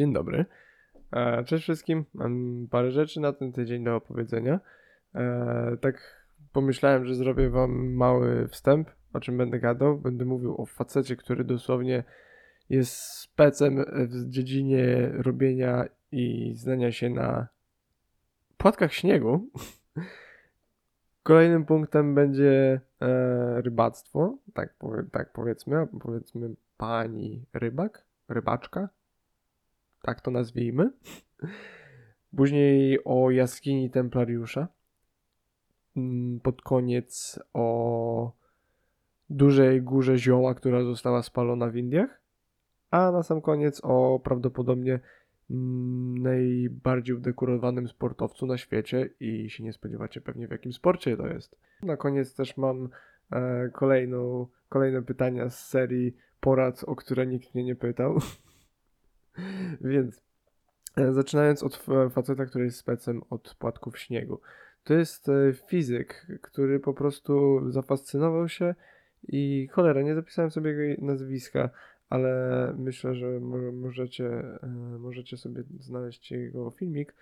Dzień dobry. E, Cześć wszystkim. Mam parę rzeczy na ten tydzień do opowiedzenia. E, Tak pomyślałem, że zrobię wam mały wstęp, o czym będę gadał. Będę mówił o facecie, który dosłownie jest specem w dziedzinie robienia i znania się na płatkach śniegu. Kolejnym punktem będzie e, rybactwo, tak, powie, tak powiedzmy, powiedzmy pani rybak, rybaczka, tak to nazwijmy. Później o jaskini Templariusza. Mm, Pod koniec o dużej górze zioła, która została spalona w Indiach. A na sam koniec o prawdopodobnie mm, najbardziej udekorowanym sportowcu na świecie i się nie spodziewacie pewnie w jakim sporcie to jest. Na koniec też mam e, kolejną, kolejne pytania z serii porad, o które nikt mnie nie pytał. Więc e, zaczynając od faceta, który jest specem od płatków śniegu. To jest e, fizyk, który po prostu zafascynował się i cholera, nie zapisałem sobie jego nazwiska, ale myślę, że mo- możecie, e, możecie sobie znaleźć jego filmik.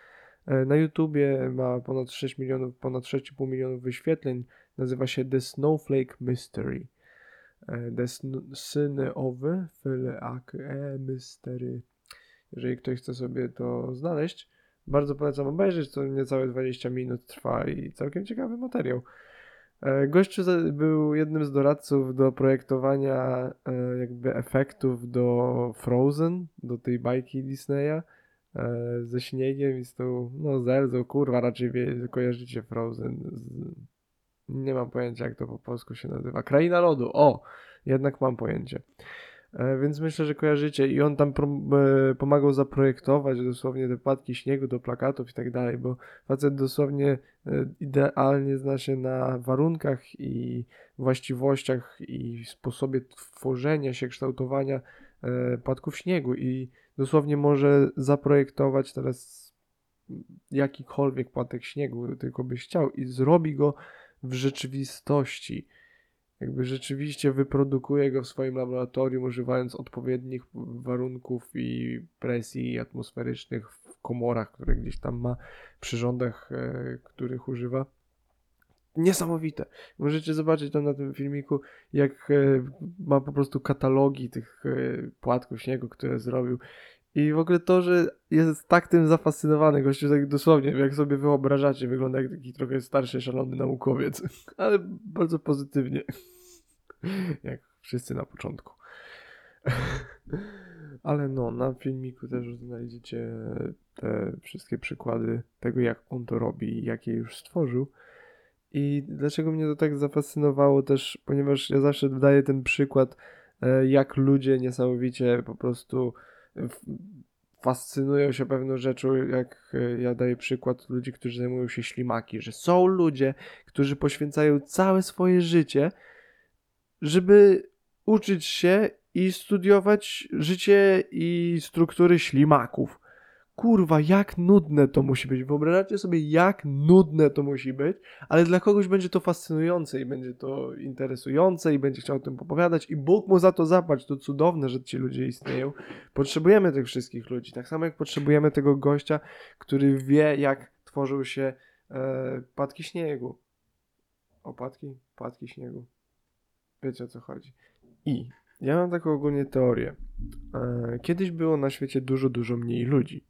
Na YouTubie ma ponad 6 milionów, ponad 6,5 milionów wyświetleń. Nazywa się The Snowflake Mystery. The sn- syny owy, fyle mystery. Jeżeli ktoś chce sobie to znaleźć, bardzo polecam obejrzeć. To niecałe 20 minut trwa i całkiem ciekawy materiał. E, Gościu był jednym z doradców do projektowania e, jakby efektów do Frozen, do tej bajki Disneya e, ze śniegiem i z tą, no z kurwa, raczej wie, kojarzycie Frozen. Z, nie mam pojęcia jak to po polsku się nazywa. Kraina Lodu, o! Jednak mam pojęcie. E, Więc myślę, że kojarzycie. I on tam e, pomagał zaprojektować dosłownie te płatki śniegu do plakatów i tak dalej, bo facet dosłownie e, idealnie zna się na warunkach i właściwościach i sposobie tworzenia się, kształtowania płatków śniegu. I dosłownie może zaprojektować teraz jakikolwiek płatek śniegu, tylko byś chciał i zrobi go w rzeczywistości jakby rzeczywiście wyprodukuje go w swoim laboratorium, używając odpowiednich warunków i presji atmosferycznych w komorach, które gdzieś tam ma, przyrządach, e, których używa. Niesamowite. Możecie zobaczyć tam na tym filmiku, jak e, ma po prostu katalogi tych e, płatków śniegu, które zrobił. I w ogóle to, że jest tak tym zafascynowany, gościu tak dosłownie, jak sobie wyobrażacie, wygląda jak taki trochę starszy, szalony naukowiec, ale bardzo pozytywnie. Jak wszyscy na początku. Ale no, na filmiku też znajdziecie te wszystkie przykłady tego, jak on to robi i jak je już stworzył. I dlaczego mnie to tak zafascynowało też, ponieważ ja zawsze daję ten przykład, e, jak ludzie niesamowicie po prostu fascynują się pewną rzeczą, jak e, ja daję przykład ludzi, którzy zajmują się ślimaki, że są ludzie, którzy poświęcają całe swoje życie, żeby uczyć się i studiować życie i struktury ślimaków. Kurwa, jak nudne to musi być. Wyobrażacie sobie, jak nudne to musi być, ale dla kogoś będzie to fascynujące i będzie to interesujące i będzie chciał o tym opowiadać i Bóg mu za to zapłać. To cudowne, że ci ludzie istnieją. Potrzebujemy tych wszystkich ludzi. Tak samo jak potrzebujemy tego gościa, który wie, jak tworzył się e, płatki śniegu. Opłatki? Płatki śniegu. Wiecie o co chodzi. I ja mam taką ogólnie teorię. E, Kiedyś było na świecie dużo, dużo mniej ludzi.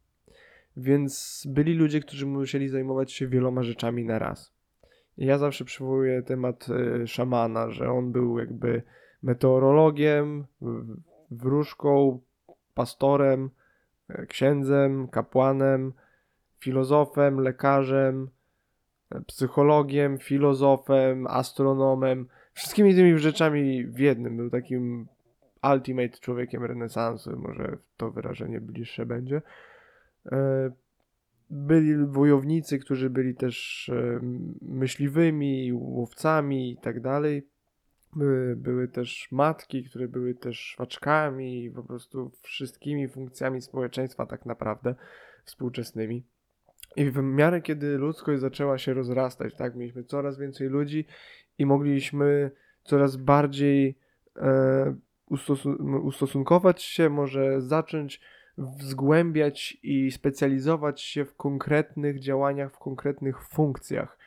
Więc byli ludzie, którzy musieli zajmować się wieloma rzeczami na raz. Ja zawsze przywołuję temat e, szamana, że on był jakby meteorologiem, wróżką, pastorem, e, księdzem, kapłanem, filozofem, lekarzem, e, psychologiem, filozofem, astronomem, wszystkimi tymi rzeczami w jednym. Był takim ultimate człowiekiem renesansu, może to wyrażenie bliższe będzie. E, Byli wojownicy, którzy byli też e, myśliwymi, łowcami i tak dalej. Były, były też matki, które były też szwaczkami i po prostu wszystkimi funkcjami społeczeństwa tak naprawdę współczesnymi. I w miarę kiedy ludzkość zaczęła się rozrastać, tak, mieliśmy coraz więcej ludzi i mogliśmy coraz bardziej e, ustosun- ustosunkować się, może zacząć zgłębiać i specjalizować się w konkretnych działaniach, w konkretnych funkcjach.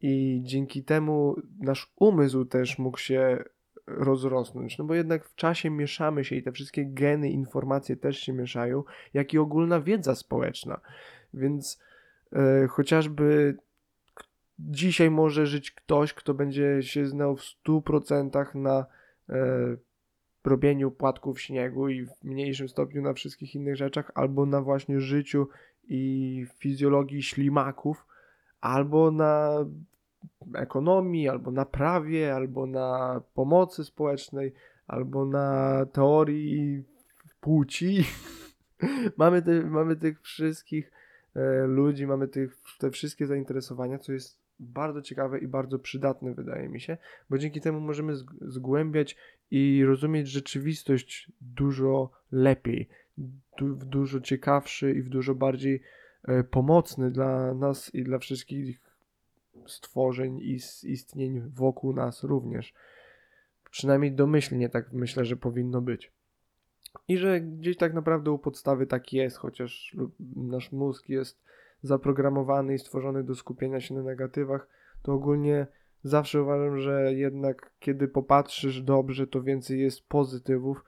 I dzięki temu nasz umysł też mógł się rozrosnąć, no bo jednak w czasie mieszamy się i te wszystkie geny, informacje też się mieszają, jak i ogólna wiedza społeczna. Więc e, chociażby dzisiaj może żyć ktoś, kto będzie się znał w 100% na e, robieniu płatków śniegu i w mniejszym stopniu na wszystkich innych rzeczach, albo na właśnie życiu i fizjologii ślimaków, albo na ekonomii, albo na prawie, albo na pomocy społecznej, albo na teorii płci. mamy, te, mamy tych wszystkich e, ludzi, mamy tych, te wszystkie zainteresowania, co jest bardzo ciekawe i bardzo przydatne, wydaje mi się, bo dzięki temu możemy zgłębiać i rozumieć rzeczywistość dużo lepiej, du w dużo ciekawszy i w dużo bardziej e, pomocny dla nas i dla wszystkich stworzeń i istnień wokół nas również. Przynajmniej domyślnie tak myślę, że powinno być. I że gdzieś tak naprawdę u podstawy tak jest, chociaż nasz mózg jest zaprogramowany i stworzony do skupienia się na negatywach, to ogólnie zawsze uważam, że jednak kiedy popatrzysz dobrze, to więcej jest pozytywów.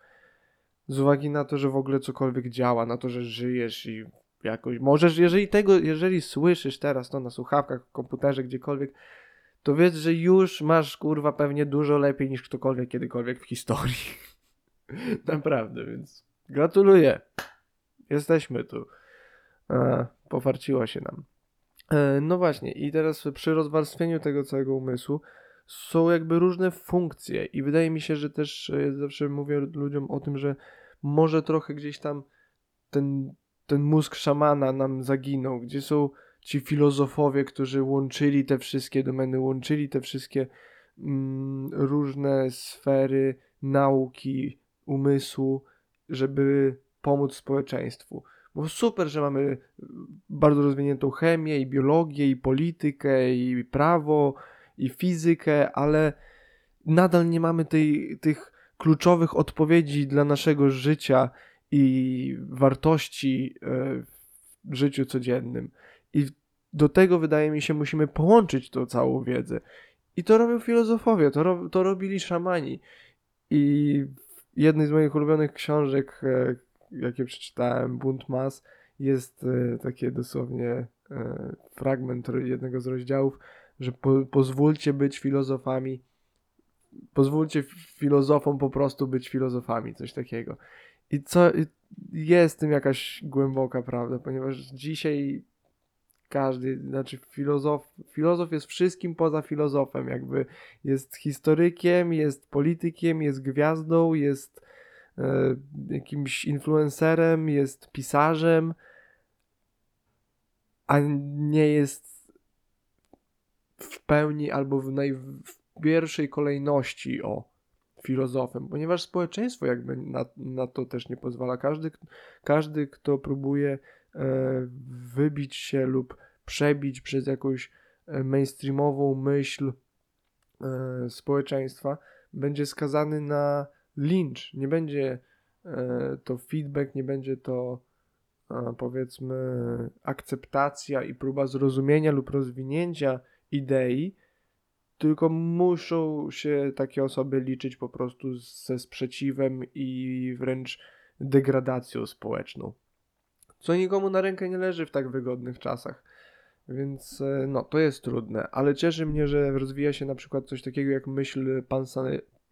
Z uwagi na to, że w ogóle cokolwiek działa, na to, że żyjesz i jakoś. Możesz, jeżeli tego, jeżeli słyszysz teraz to na słuchawkach, komputerze, gdziekolwiek, to wiedz, że już masz kurwa pewnie dużo lepiej niż ktokolwiek kiedykolwiek w historii. Naprawdę, więc gratuluję. Jesteśmy tu. E, pofarciło się nam. E, no właśnie, i teraz przy rozwarstwieniu tego całego umysłu są jakby różne funkcje, i wydaje mi się, że też ja zawsze mówię ludziom o tym, że może trochę gdzieś tam ten ten mózg szamana nam zaginął, gdzie są ci filozofowie, którzy łączyli te wszystkie domeny, łączyli te wszystkie mm, różne sfery nauki, umysłu, żeby pomóc społeczeństwu. Bo super, że mamy bardzo rozwiniętą chemię i biologię, i politykę, i prawo, i fizykę, ale nadal nie mamy tej, tych kluczowych odpowiedzi dla naszego życia i wartości e, w życiu codziennym. I do tego, wydaje mi się, musimy połączyć tą całą wiedzę. I to robią filozofowie, to, ro, to robili szamani. I jednej z moich ulubionych książek, e, jakie przeczytałem, Bunt Mas, jest e, takie dosłownie fragment jednego z rozdziałów, że po, pozwólcie być filozofami, pozwólcie filozofom po prostu być filozofami, coś takiego. I co jest w tym jakaś głęboka prawda, ponieważ dzisiaj każdy, znaczy filozof, filozof jest wszystkim poza filozofem, jakby jest historykiem, jest politykiem, jest gwiazdą, jest e, jakimś influencerem, jest pisarzem, a nie jest w pełni albo w najpierwszej kolejności o filozofem, ponieważ społeczeństwo jakby na, na to też nie pozwala. Każdy, każdy kto próbuje e, wybić się lub przebić przez jakąś e, mainstreamową myśl e, społeczeństwa, będzie skazany na lincz. Nie będzie e, to feedback, nie będzie to powiedzmy akceptacja i próba zrozumienia lub rozwinięcia idei, tylko muszą się takie osoby liczyć po prostu ze sprzeciwem i wręcz degradacją społeczną. Co nikomu na rękę nie leży w tak wygodnych czasach. Więc e, no, to jest trudne, ale cieszy mnie, że rozwija się na przykład coś takiego jak myśl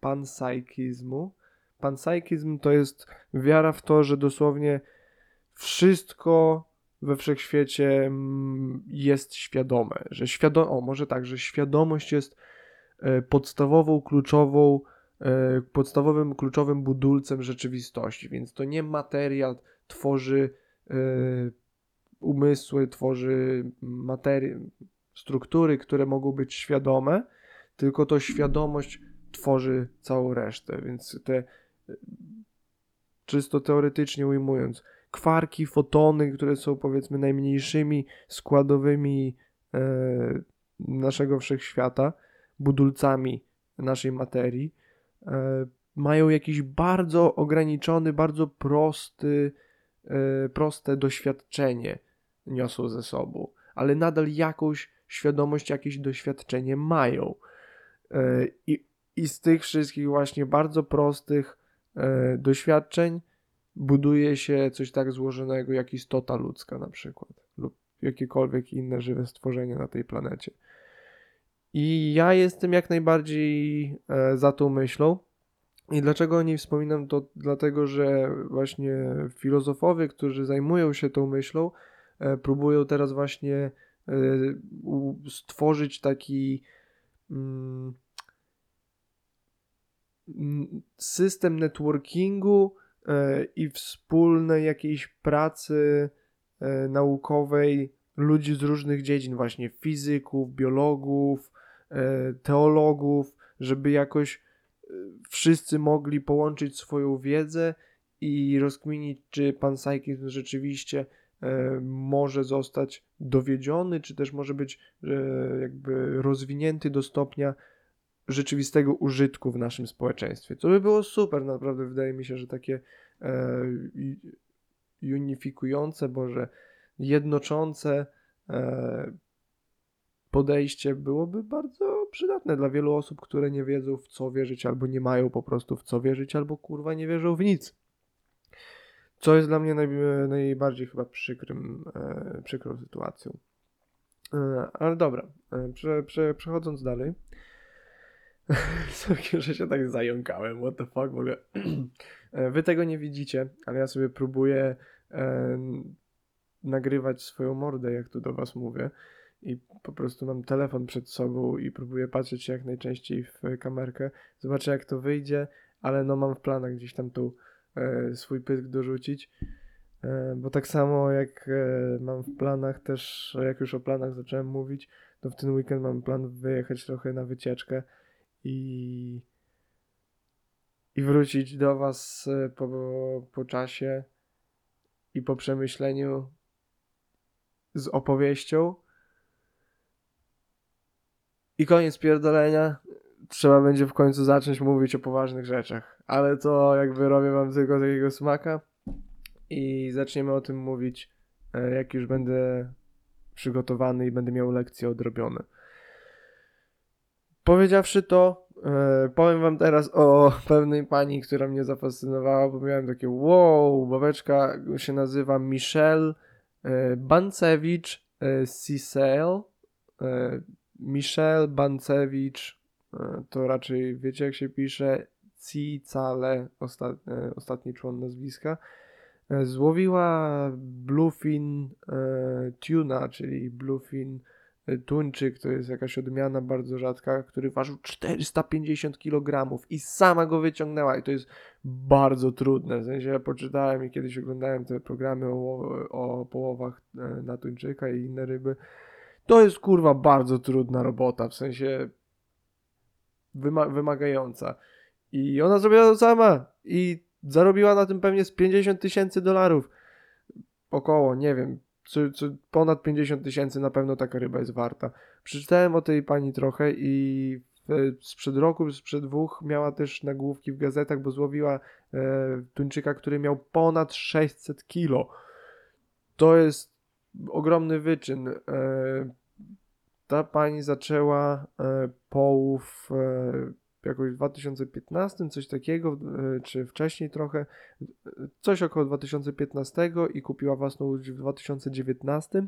panpsychizmu. Panpsychizm to jest wiara w to, że dosłownie wszystko we wszechświecie mm, jest świadome, że świadom, o może tak, że świadomość jest e, podstawową, kluczową, e, podstawowym, kluczowym budulcem rzeczywistości, więc to nie materia tworzy e, umysły, tworzy materii, struktury, które mogą być świadome, tylko to świadomość tworzy całą resztę, więc te czysto teoretycznie ujmując, kwarki, fotony, które są powiedzmy najmniejszymi składowymi e, naszego wszechświata, budulcami naszej materii, e, mają jakiś bardzo ograniczony, bardzo prosty e, proste doświadczenie niosą ze sobą, ale nadal jakąś świadomość, jakieś doświadczenie mają. E, I, i z tych wszystkich właśnie bardzo prostych e, doświadczeń buduje się coś tak złożonego jak istota ludzka na przykład lub jakiekolwiek inne żywe stworzenie na tej planecie. I ja jestem jak najbardziej e, za tą myślą. I dlaczego o niej wspominam, to dlatego, że właśnie filozofowie, którzy zajmują się tą myślą, e, próbują teraz właśnie stworzyć taki mm, system networkingu i wspólnej jakiejś pracy naukowej ludzi z różnych dziedzin, właśnie fizyków, biologów, E, teologów, żeby jakoś e, wszyscy mogli połączyć swoją wiedzę i rozkminić, czy pan Sajkin rzeczywiście e, może zostać dowiedziony, czy też może być jakby rozwinięty do stopnia rzeczywistego użytku w naszym społeczeństwie. To by było super, naprawdę wydaje mi się, że takie unifikujące, boże, jednoczące podejście byłoby bardzo przydatne dla wielu osób, które nie wiedzą w co wierzyć, albo nie mają po prostu w co wierzyć, albo kurwa nie wierzą w nic. Co jest dla mnie naj, najbardziej chyba przykrym, e, przykrą sytuacją. E, ale dobra, e, prze, prze, przechodząc dalej. Sorry, że się tak zająkałem, what the fuck w ogóle. E, wy tego nie widzicie, ale ja sobie próbuję e, nagrywać swoją mordę, jak tu do was mówię i po prostu mam telefon przed sobą i próbuję patrzeć jak najczęściej w kamerkę. Zobaczę jak to wyjdzie, ale no mam w planach gdzieś tam tu e, swój pysk dorzucić. E, bo tak samo jak e, mam w planach też, jak już o planach zacząłem mówić, to w ten weekend mam plan wyjechać trochę na wycieczkę i, i wrócić do Was e, po, po czasie i po przemyśleniu z opowieścią i koniec pierdolenia. Trzeba będzie w końcu zacząć mówić o poważnych rzeczach. Ale to jakby robię wam tylko takiego smaka. I zaczniemy o tym mówić, e, jak już będę przygotowany i będę miał lekcje odrobione. Powiedziawszy to, e, powiem wam teraz o pewnej pani, która mnie zafascynowała, bo miałem takie wow, babeczka się nazywa Michelle e, Bancewicz Cicel. Michel Bancewicz, e, to raczej wiecie jak się pisze, Cicale, ostat, e, ostatni człon nazwiska, e, złowiła bluefin tuna, czyli bluefin tuńczyk, to jest jakaś odmiana bardzo rzadka, który ważył 450 kg i sama go wyciągnęła i to jest bardzo trudne, w sensie ja poczytałem i kiedyś oglądałem te programy o, o połowach na tuńczyka i inne ryby, to jest kurwa bardzo trudna robota, w sensie wyma wymagająca. I ona zrobiła to sama i zarobiła na tym pewnie z 50 tysięcy dolarów. Około, nie wiem, czy, czy ponad 50 tysięcy na pewno taka ryba jest warta. Przeczytałem o tej pani trochę i sprzed roku, sprzed dwóch miała też nagłówki w gazetach, bo złowiła e, tuńczyka, który miał ponad 600 kilo. To jest ogromny wyczyn. E, ta pani zaczęła e, połów e, jakoś w 2015, coś takiego, czy wcześniej trochę, coś około 2015 i kupiła własną łódź w 2019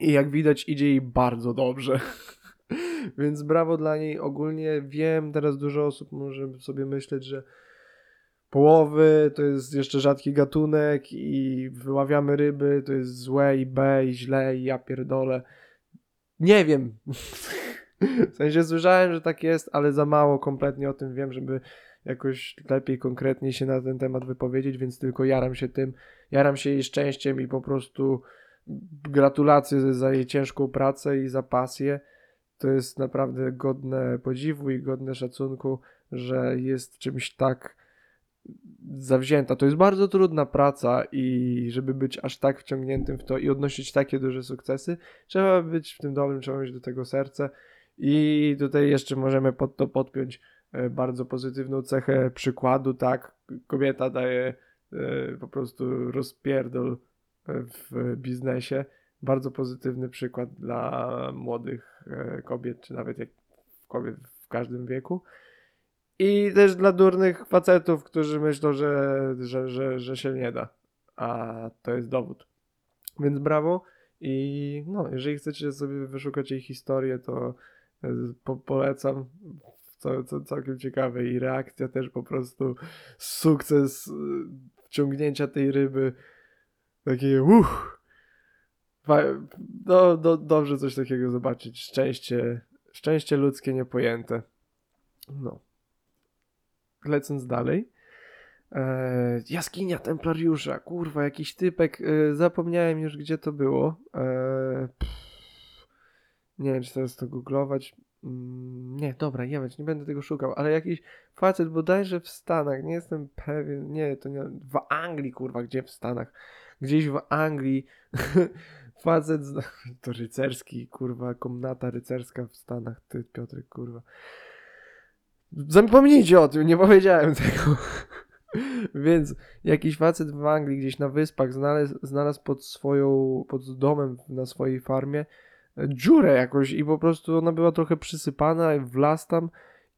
i jak widać idzie jej bardzo dobrze. Więc brawo dla niej. Ogólnie wiem, teraz dużo osób może sobie myśleć, że połowy to jest jeszcze rzadki gatunek i wyławiamy ryby, to jest złe i B i źle i ja pierdolę. Nie wiem. W sensie słyszałem, że tak jest, ale za mało kompletnie o tym wiem, żeby jakoś lepiej konkretnie się na ten temat wypowiedzieć, więc tylko jaram się tym, jaram się jej szczęściem i po prostu gratulacje za jej ciężką pracę i za pasję. To jest naprawdę godne podziwu i godne szacunku, że jest czymś tak zawzięta. To jest bardzo trudna praca i żeby być aż tak wciągniętym w to i odnosić takie duże sukcesy, trzeba być w tym dobrym, trzeba mieć do tego serce i tutaj jeszcze możemy pod to podpiąć e, bardzo pozytywną cechę przykładu, tak, kobieta daje e, po prostu rozpierdol w biznesie. Bardzo pozytywny przykład dla młodych e, kobiet, czy nawet jak kobiet w każdym wieku. I też dla durnych facetów, którzy myślą, że, że, że, że się nie da. A to jest dowód. Więc brawo. I no, jeżeli chcecie sobie wyszukać jej historię, to e, po, polecam. Co, co całkiem ciekawe i reakcja też po prostu sukces e, wciągnięcia tej ryby. Takie uff. No, do, dobrze coś takiego zobaczyć. Szczęście, szczęście ludzkie niepojęte. No. Lecąc dalej. E, jaskinia Templariusza. Kurwa, jakiś typek. E, zapomniałem już, gdzie to było. E, nie wiem, czy teraz to googlować. Mm, nie, dobra, jebać, nie będę tego szukał, ale jakiś facet bodajże w Stanach, nie jestem pewien, nie, to nie, w Anglii, kurwa, gdzie w Stanach? Gdzieś w Anglii facet, to rycerski, kurwa, komnata rycerska w Stanach, ty, Piotrek, kurwa. Zapomnijcie o tym, nie powiedziałem tego. Więc jakiś facet w Anglii, gdzieś na wyspach, znalazł, znalazł pod swoją, pod domem na swojej farmie dziurę jakoś i po prostu ona była trochę przysypana, wlazł tam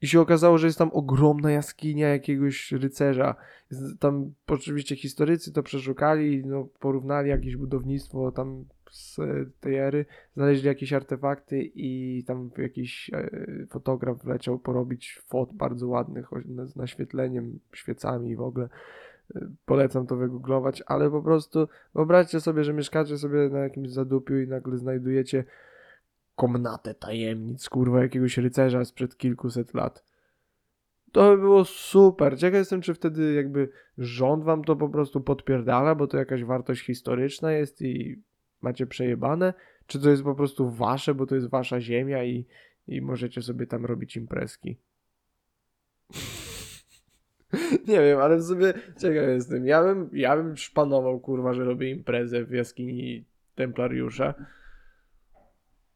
i się okazało, że jest tam ogromna jaskinia jakiegoś rycerza. Tam oczywiście historycy to przeszukali, no, porównali jakieś budownictwo tam z tej ery, znaleźli jakieś artefakty i tam jakiś e, fotograf leciał porobić fot bardzo ładnych z naświetleniem, świecami i w ogóle. E, polecam to wygooglować, ale po prostu wyobraźcie sobie, że mieszkacie sobie na jakimś zadupiu i nagle znajdujecie komnatę tajemnic, kurwa, jakiegoś rycerza sprzed kilkuset lat. To by było super. Ciekaw jestem, czy wtedy jakby rząd wam to po prostu podpierdala, bo to jakaś wartość historyczna jest i macie przejebane, czy to jest po prostu wasze, bo to jest wasza ziemia i, i możecie sobie tam robić imprezki. Nie wiem, ale w sobie ciekaw jestem. Ja bym, ja bym szpanował, kurwa, że robię imprezę w jaskini Templariusza.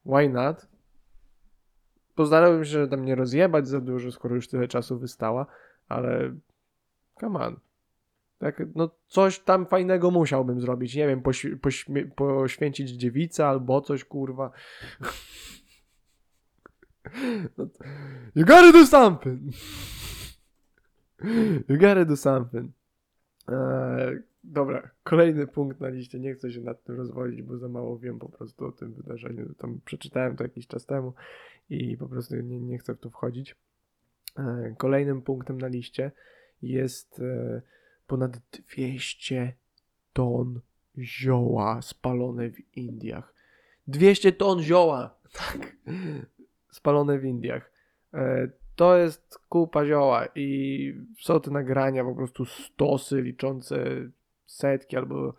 Why not? Postarałbym się, że tam nie rozjebać za dużo, skoro już tyle czasu wystała, ale come on. Tak, no coś tam fajnego musiałbym zrobić. Nie wiem, poświęcić dziewicę albo coś, kurwa. No you gotta do something! You gotta do something. Eee, dobra, kolejny punkt na liście. Nie chcę się nad tym rozwodzić, bo za mało wiem po prostu o tym wydarzeniu. Tam przeczytałem to jakiś czas temu i po prostu nie, nie chcę w to wchodzić. Eee, kolejnym punktem na liście jest e, ponad 200 ton zioła spalone w Indiach. 200 ton zioła! Tak. Spalone w Indiach. E, to jest kupa zioła i są te nagrania, po prostu stosy liczące setki albo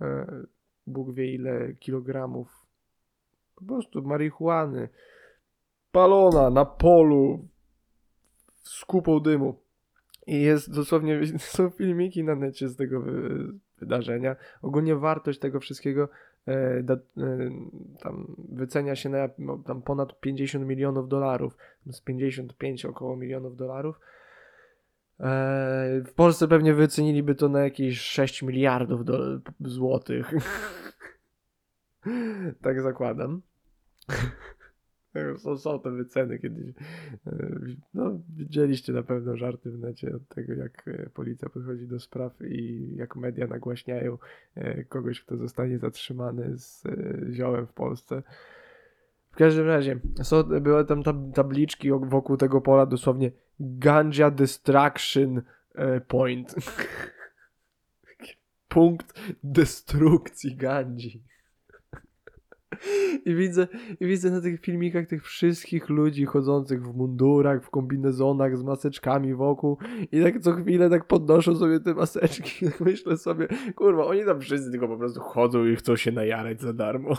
e, Bóg wie ile kilogramów po prostu marihuany palona na polu z kupą dymu. I jest dosłownie, są filmiki na necie z tego wydarzenia. Ogólnie wartość tego wszystkiego e, da, e, tam wycenia się na no, tam ponad 50 milionów dolarów. Z 55 około milionów dolarów. E, w Polsce pewnie wyceniliby to na jakieś 6 miliardów do, złotych. tak zakładam. Są, są te wyceny kiedyś. E, no, widzieliście na pewno żarty w necie od tego, jak e, policja podchodzi do spraw i jak media nagłaśniają e, kogoś, kto zostanie zatrzymany z ziołem w Polsce. W każdym razie, były tam tabliczki wokół tego pola dosłownie Ganja Destruction Point. Punkt destrukcji Gandzi. I widzę, I widzę na tych filmikach tych wszystkich ludzi chodzących w mundurach, w kombinezonach, z maseczkami wokół i tak co chwilę tak podnoszą sobie te maseczki. Myślę sobie, kurwa, oni tam wszyscy tylko po prostu chodzą i chcą się najarać za darmo.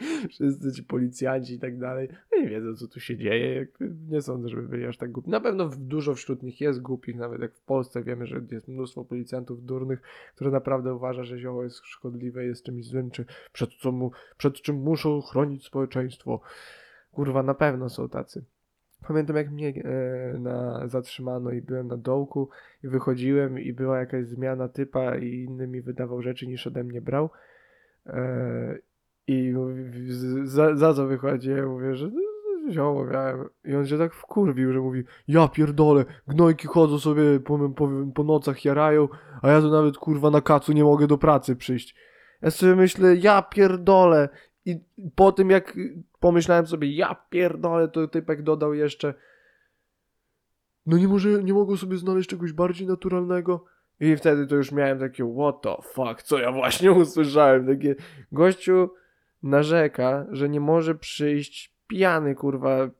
Wszyscy ci policjanci i tak dalej no nie wiedzą, co tu się dzieje. Nie sądzę, żeby byli aż tak głupi. Na pewno dużo wśród nich jest głupich, nawet jak w Polsce wiemy, że jest mnóstwo policjantów durnych, które naprawdę uważa, że zioło jest szkodliwe, jest czymś złym, czy przed, co mu, przed czym muszą chronić społeczeństwo. Kurwa, na pewno są tacy. Pamiętam jak mnie e, na, zatrzymano i byłem na dołku i wychodziłem i była jakaś zmiana typa i inny mi wydawał rzeczy niż ode mnie brał. E, I za, za co wychodzi? Ja mówię, że zioło miałem. I on się tak wkurwił, że mówi, ja pierdolę, gnojki chodzą sobie po, po, po nocach jarają, a ja tu nawet kurwa na kacu nie mogę do pracy przyjść. Ja sobie myślę, ja pierdolę. I po tym jak pomyślałem sobie, ja pierdolę, to typek dodał jeszcze, no nie może, nie mogą sobie znaleźć czegoś bardziej naturalnego? I wtedy to już miałem takie, what the fuck, co ja właśnie usłyszałem, takie, gościu narzeka, że nie może przyjść pijany, kurwa,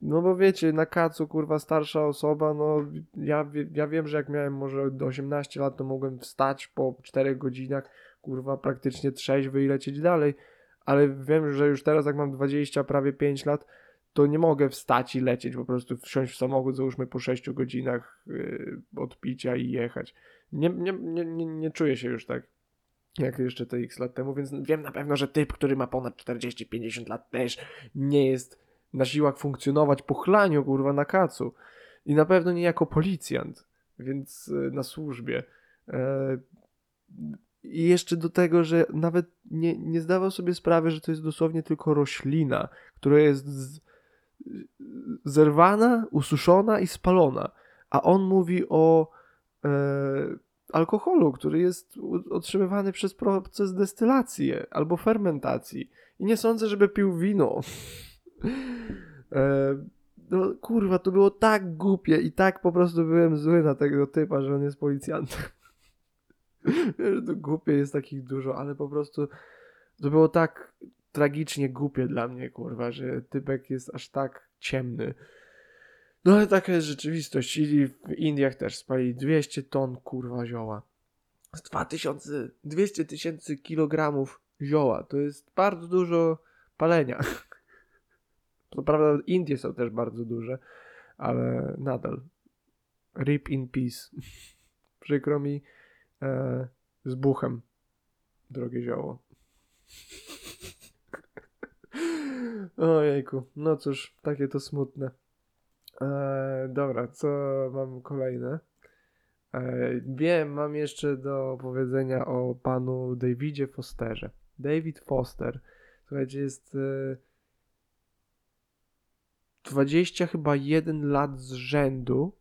no bo wiecie, na kacu, kurwa, starsza osoba, no ja, ja wiem, że jak miałem może do 18 lat, to mogłem wstać po 4 godzinach, kurwa, praktycznie trzeźwy i lecieć dalej, ale wiem, że już teraz jak mam 20, prawie 5 lat, to nie mogę wstać i lecieć, po prostu wsiąść w samochód, załóżmy po 6 godzinach yy, od picia i jechać. Nie, nie, nie, nie, nie czuję się już tak, jak jeszcze te x lat temu, więc wiem na pewno, że typ, który ma ponad 40-50 lat też nie jest na siłach funkcjonować po chlaniu, kurwa, na kacu. I na pewno nie jako policjant, więc y, na służbie. E, I jeszcze do tego, że nawet nie, nie zdawał sobie sprawy, że to jest dosłownie tylko roślina, która jest z, zerwana, ususzona i spalona. A on mówi o e, alkoholu, który jest otrzymywany przez proces destylacji albo fermentacji. I nie sądzę, żeby pił wino. e, no kurwa, to było tak głupie i tak po prostu byłem zły na tego typa, że on jest policjantem. Wiem, że to głupie jest takich dużo, ale po prostu to było tak tragicznie głupie dla mnie, kurwa, że typek jest aż tak ciemny. No ale taka jest rzeczywistość. I w Indiach też spali 200 ton, kurwa, zioła. Z 2000, 200 tysięcy kilogramów zioła. To jest bardzo dużo palenia. To prawda, Indie są też bardzo duże, ale nadal. Rip in peace. Przykro mi e, z buchem, drogie zioło. Ojejku, no cóż, takie to smutne. E, dobra, co mam kolejne? E, wiem, mam jeszcze do powiedzenia o panu Davidzie Fosterze. David Foster, słuchajcie, jest e, 20 chyba 1 lat z rzędu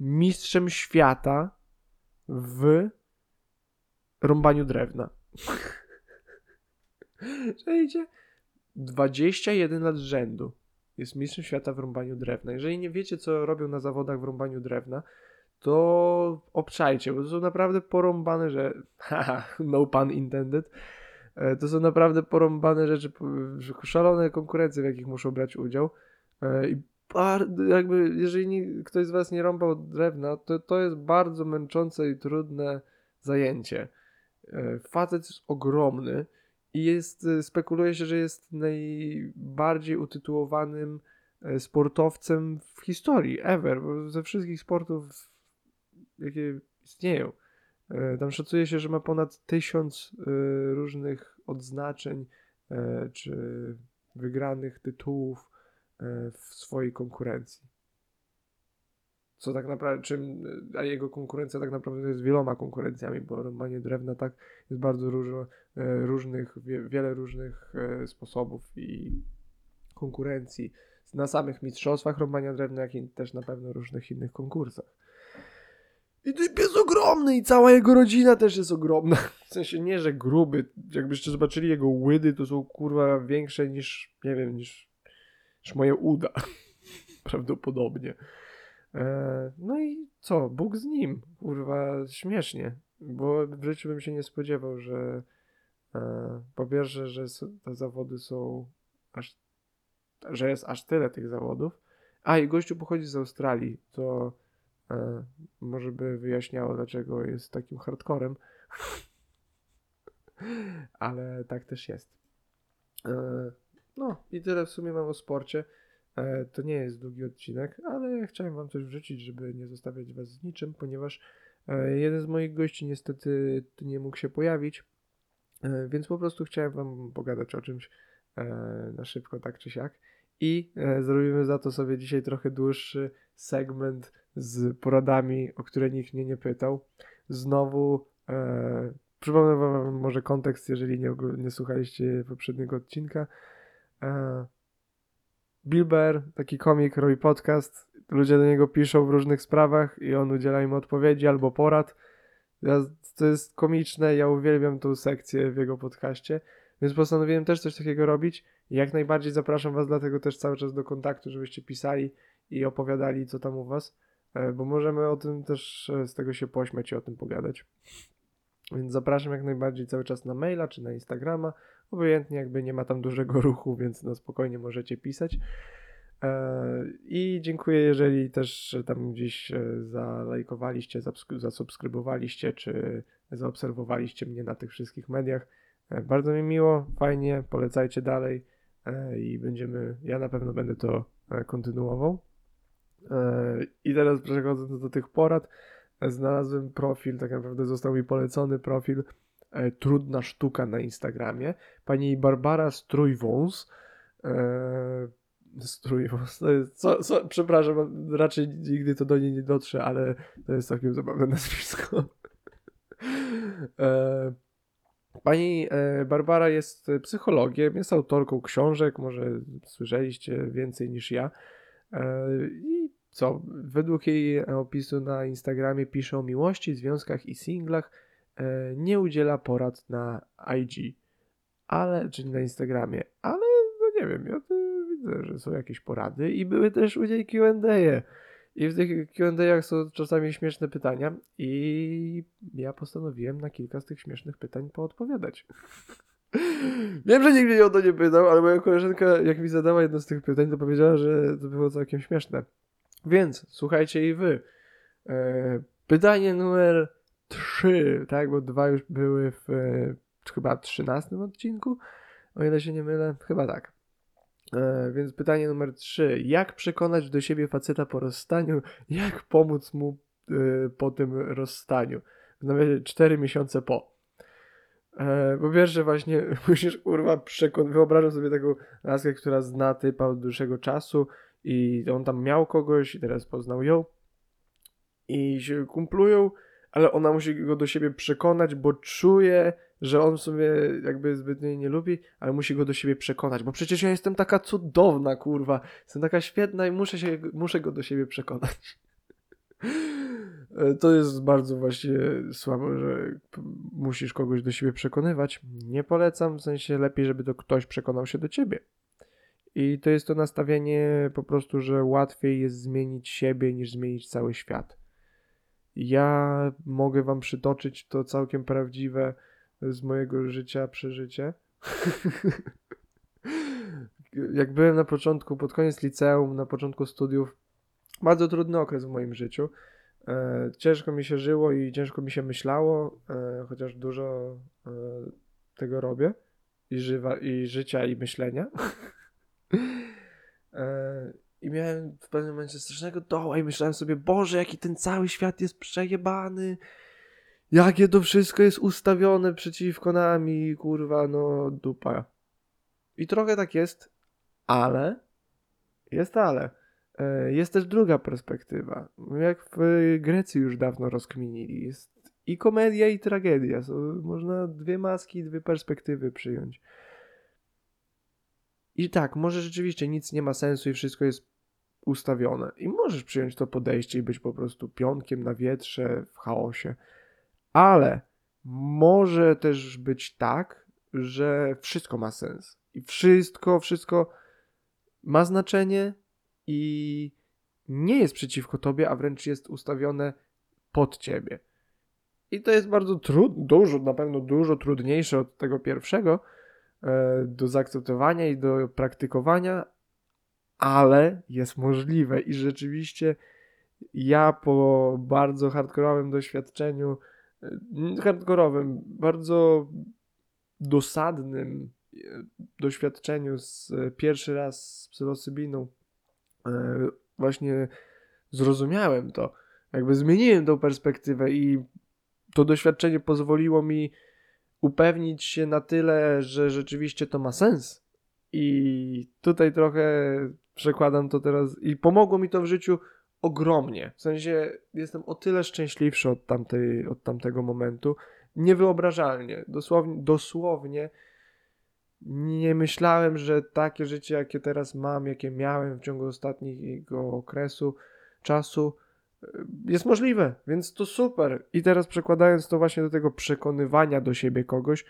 mistrzem świata w rąbaniu drewna. Czajcie? 21 lat z rzędu jest mistrzem świata w rąbaniu drewna. Jeżeli nie wiecie, co robią na zawodach w rąbaniu drewna, to obczajcie, bo to są naprawdę porąbane, że haha, no pun intended, E, to są naprawdę porąbane rzeczy, szalone konkurencje, w jakich muszą brać udział. E, I jakby, jeżeli ktoś z Was nie rąbał drewna, to to jest bardzo męczące i trudne zajęcie. E, Facet jest ogromny i jest, e, spekuluje się, że jest najbardziej utytułowanym e, sportowcem w historii, ever, ze wszystkich sportów, jakie istnieją. E, Tam szacuje się, że ma ponad tysiąc e, różnych odznaczeń e, czy wygranych tytułów w swojej konkurencji. Co tak naprawdę, czym, e, a jego konkurencja tak naprawdę jest wieloma konkurencjami, bo rąbanie drewna tak jest bardzo różno, e, różnych, wie, wiele różnych e, sposobów i konkurencji na samych mistrzostwach rąbania drewna, jak i też na pewno różnych innych konkursach. I typ jest ogromny i cała jego rodzina też jest ogromna. W sensie nie, że gruby. Jakbyście zobaczyli jego łydy, to są kurwa większe niż, nie wiem, niż, niż moje uda. Prawdopodobnie. E, no i co? Bóg z nim. Kurwa, śmiesznie. Bo w życiu bym się nie spodziewał, że e, po pierwsze, że te zawody są aż, że jest aż tyle tych zawodów. A i gościu pochodzi z Australii, to e, może by wyjaśniało, dlaczego jest takim hardcorem. Ale tak też jest. No i tyle w sumie mam o sporcie. E, to nie jest długi odcinek, ale chciałem wam coś wrzucić, żeby nie zostawiać was z niczym, ponieważ e, jeden z moich gości niestety nie mógł się pojawić, e, więc po prostu chciałem wam pogadać o czymś na szybko, tak czy siak. I zrobimy za to sobie dzisiaj trochę dłuższy segment z poradami, o które nikt mnie nie pytał. Znowu przypomnę wam może kontekst, jeżeli nie, nie słuchaliście poprzedniego odcinka. Bill Bear, taki komik, robi podcast. Ludzie do niego piszą w różnych sprawach i on udziela im odpowiedzi albo porad. Ja, to jest komiczne, ja uwielbiam tą sekcję w jego podcaście, więc postanowiłem też coś takiego robić. Jak najbardziej zapraszam Was dlatego też cały czas do kontaktu, żebyście pisali i opowiadali, co tam u Was, e, bo możemy o tym też e, z tego się pośmiać i o tym pogadać. Więc zapraszam jak najbardziej cały czas na maila czy na Instagrama. Obojętnie, jakby nie ma tam dużego ruchu, więc no spokojnie możecie pisać. E, I dziękuję, jeżeli też tam gdzieś zalajkowaliście, zasubskrybowaliście, czy zaobserwowaliście mnie na tych wszystkich mediach. Bardzo mi miło, fajnie, polecajcie dalej i będziemy, ja na pewno będę to kontynuował. I teraz przechodząc do tych porad, znalazłem profil, tak naprawdę został mi polecony profil e, Trudna Sztuka na Instagramie. Pani Barbara Strójwąs. E, Strójwąs. Co, co, przepraszam, raczej nigdy to do niej nie dotrze, ale to jest całkiem zabawne nazwisko. E, Pani e, Barbara jest psychologiem, jest autorką książek, może słyszeliście więcej niż ja. E, I co? Według jej opisu na Instagramie pisze o miłości, związkach i singlach. E, nie udziela porad na IG, ale, czyli na Instagramie, ale no nie wiem, ja tu widzę, że są jakieś porady i były też u niej Q&A. I w tych Q&A'ach są czasami śmieszne pytania i ja postanowiłem na kilka z tych śmiesznych pytań poodpowiadać. Wiem, że nikt mnie o to nie pytał, ale moja koleżanka, jak mi zadała jedno z tych pytań, to powiedziała, że to było całkiem śmieszne. Więc słuchajcie i wy. E, pytanie numer 3, tak, bo dwa już były w e, chyba 13 odcinku, o ile się nie mylę, chyba tak. E, więc pytanie numer 3. Jak przekonać do siebie faceta po rozstaniu? Jak pomóc mu e, po tym rozstaniu? W nawiasie 4 miesiące po. E, po pierwsze właśnie musisz kurwa przekonać, wyobrażam sobie taką laskę, która zna typa od dłuższego czasu i on tam miał kogoś i teraz poznał ją i się kumplują, ale ona musi go do siebie przekonać, bo czuje, że on w sumie jakby zbytnio jej nie lubi, ale musi go do siebie przekonać, bo przecież ja jestem taka cudowna, kurwa, jestem taka świetna i muszę, się, muszę go do siebie przekonać. To jest bardzo właśnie słabo, że musisz kogoś do siebie przekonywać. Nie polecam, w sensie lepiej, żeby to ktoś przekonał się do ciebie. I to jest to nastawienie po prostu, że łatwiej jest zmienić siebie niż zmienić cały świat. Ja mogę wam przytoczyć to całkiem prawdziwe z mojego życia przeżycie. Jak byłem na początku, pod koniec liceum, na początku studiów, bardzo trudny okres w moim życiu. E, ciężko mi się żyło i ciężko mi się myślało, e, chociaż dużo e, tego robię i, żywa, i życia, i myślenia. I miałem w pewnym momencie strasznego doła i myślałem sobie, Boże, jaki ten cały świat jest przejebany. Jakie to wszystko jest ustawione przeciwko nami, kurwa, no dupa. I trochę tak jest, ale jest ale. E, jest też druga perspektywa. Jak w Grecji już dawno rozkminili. Jest i komedia, i tragedia. można dwie maski, dwie perspektywy przyjąć. I tak, może rzeczywiście nic nie ma sensu i wszystko jest ustawione. I możesz przyjąć to podejście i być po prostu pionkiem na wietrze w chaosie. Ale może też być tak, że wszystko ma sens. I wszystko, wszystko ma znaczenie i nie jest przeciwko tobie, a wręcz jest ustawione pod ciebie. I to jest bardzo trudne, dużo, na pewno dużo trudniejsze od tego pierwszego, do zaakceptowania i do praktykowania, ale jest możliwe. I rzeczywiście ja po bardzo hardkorowym doświadczeniu, e, hardkorowym, bardzo dosadnym e, doświadczeniu z pierwszy raz z psylocybiną właśnie zrozumiałem to, jakby zmieniłem tą perspektywę i to doświadczenie pozwoliło mi upewnić się na tyle, że rzeczywiście to ma sens I tutaj trochę przekładam to teraz i pomogło mi to w życiu ogromnie. W sensie jestem o tyle szczęśliwszy od, tamtej, od tamtego momentu. Niewyobrażalnie. Dosłownie, dosłownie nie myślałem, że takie życie, jakie teraz mam, jakie miałem w ciągu ostatniego okresu czasu, jest możliwe, więc to super. I teraz przekładając to właśnie do tego przekonywania do siebie kogoś,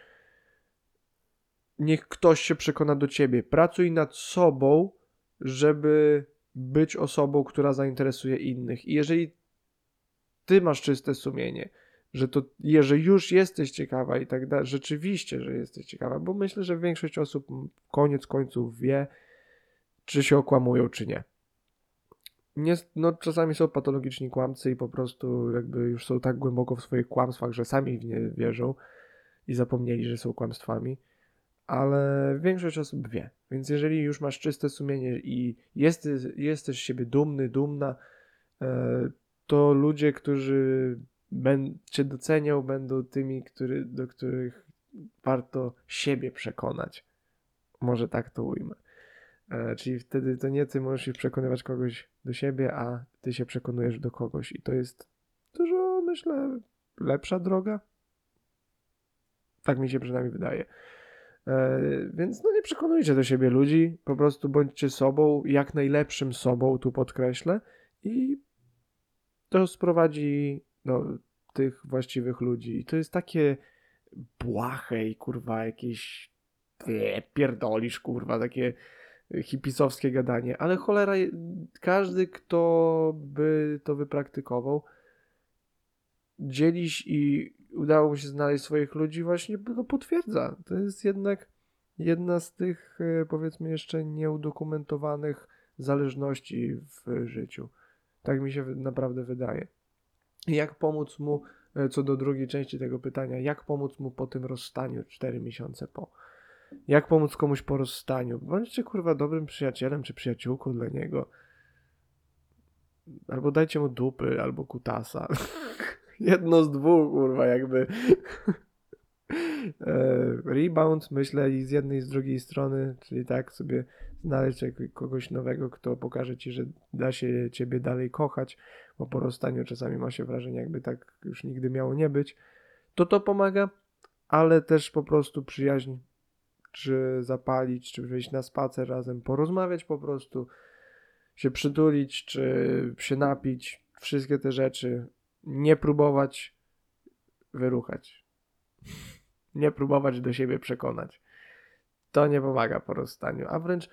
niech ktoś się przekona do ciebie. Pracuj nad sobą, żeby być osobą, która zainteresuje innych. I jeżeli ty masz czyste sumienie, że to, jeżeli już jesteś ciekawa i tak dalej, rzeczywiście, że jesteś ciekawa, bo myślę, że większość osób koniec końców wie, czy się okłamują, czy nie. Nie. No, czasami są patologiczni kłamcy i po prostu jakby już są tak głęboko w swoich kłamstwach, że sami w nie wierzą i zapomnieli, że są kłamstwami ale większość osób wie. Więc jeżeli już masz czyste sumienie i jesteś, jesteś z siebie dumny, dumna, e, to ludzie, którzy cię docenią, będą tymi, który, do których warto siebie przekonać. Może tak to ujmę. E, czyli wtedy to nie ty możesz przekonywać kogoś do siebie, a ty się przekonujesz do kogoś. I to jest dużo, myślę, lepsza droga. Tak mi się przynajmniej wydaje. E, więc no nie przekonujcie do siebie ludzi, po prostu bądźcie sobą, jak najlepszym sobą, tu podkreślę, i to sprowadzi do tych właściwych ludzi. I to jest takie błahe i kurwa jakieś pierdolisz, kurwa, takie hipisowskie gadanie, ale cholera, każdy, kto by to wypraktykował, dzielić i udało mu się znaleźć swoich ludzi, właśnie to potwierdza. To jest jednak jedna z tych, e, powiedzmy, jeszcze nieudokumentowanych zależności w życiu. Tak mi się naprawdę wydaje. Jak pomóc mu, e, co do drugiej części tego pytania, jak pomóc mu po tym rozstaniu 4 miesiące po? Jak pomóc komuś po rozstaniu? Bądźcie kurwa dobrym przyjacielem czy przyjaciółką dla niego. Albo dajcie mu dupy, albo kutasa. Jedno z dwóch, kurwa, jakby. E, rebound, myślę, i z jednej i z drugiej strony, czyli tak sobie znaleźć kogoś nowego, kto pokaże ci, że da się ciebie dalej kochać, bo po rozstaniu czasami ma się wrażenie, jakby tak już nigdy miało nie być, to to pomaga, ale też po prostu przyjaźń, czy zapalić, czy wyjść na spacer razem, porozmawiać po prostu, się przytulić, czy się napić, wszystkie te rzeczy nie próbować wyruchać. Nie próbować do siebie przekonać. To nie pomaga po rozstaniu, a wręcz,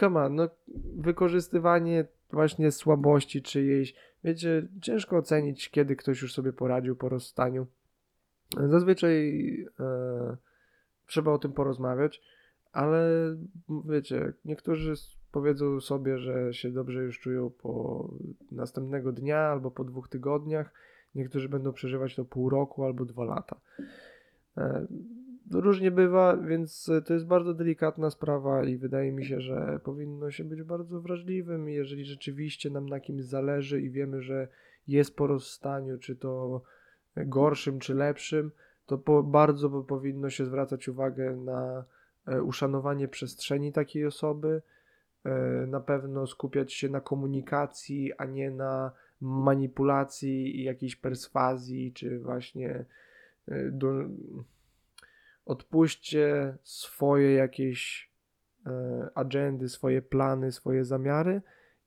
come on, no, wykorzystywanie właśnie słabości czyjejś. Wiecie, ciężko ocenić, kiedy ktoś już sobie poradził po rozstaniu. Zazwyczaj e, trzeba o tym porozmawiać, ale wiecie, niektórzy powiedzą sobie, że się dobrze już czują po następnego dnia albo po dwóch tygodniach. Niektórzy będą przeżywać to pół roku albo dwa lata. E, różnie bywa, więc to jest bardzo delikatna sprawa i wydaje mi się, że powinno się być bardzo wrażliwym. Jeżeli rzeczywiście nam na kimś zależy i wiemy, że jest po rozstaniu, czy to gorszym, czy lepszym, to po, bardzo powinno się zwracać uwagę na e, uszanowanie przestrzeni takiej osoby, e, na pewno skupiać się na komunikacji, a nie na manipulacji i jakiejś perswazji, czy właśnie e, do... odpuśćcie swoje jakieś agendy, swoje plany, swoje zamiary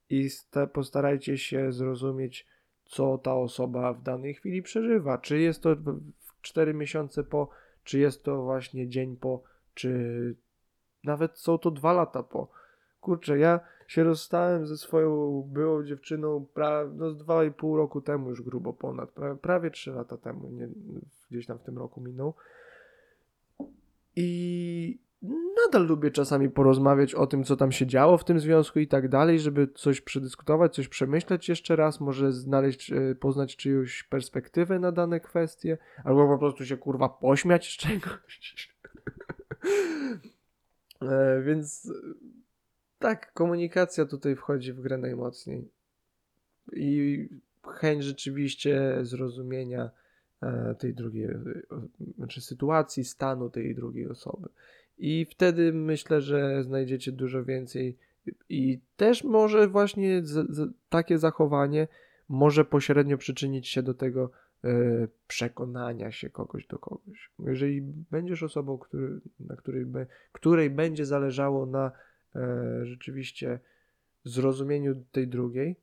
i postarajcie się zrozumieć, co ta osoba w danej chwili przeżywa. Czy jest to 4 miesiące po, czy jest to właśnie dzień po, czy nawet są to dwa lata po. Kurczę, ja się rozstałem ze swoją byłą dziewczyną pra, no, z 2,5 roku temu już grubo ponad, pra, prawie 3 lata temu, nie, gdzieś tam w tym roku minął. I nadal lubię czasami porozmawiać o tym, co tam się działo w tym związku i tak dalej, żeby coś przedyskutować, coś przemyśleć jeszcze raz, może znaleźć, e, poznać czyjąś perspektywę na dane kwestie, albo po prostu się kurwa pośmiać z czegoś. e, więc tak, komunikacja tutaj wchodzi w grę najmocniej. I chęć rzeczywiście zrozumienia e, tej drugiej, znaczy sytuacji, stanu tej drugiej osoby. I wtedy myślę, że znajdziecie dużo więcej. I też może właśnie z, z, takie zachowanie może pośrednio przyczynić się do tego e, przekonania się kogoś do kogoś. Jeżeli będziesz osobą, który, na której, be, której będzie zależało na e, rzeczywiście zrozumieniu tej drugiej,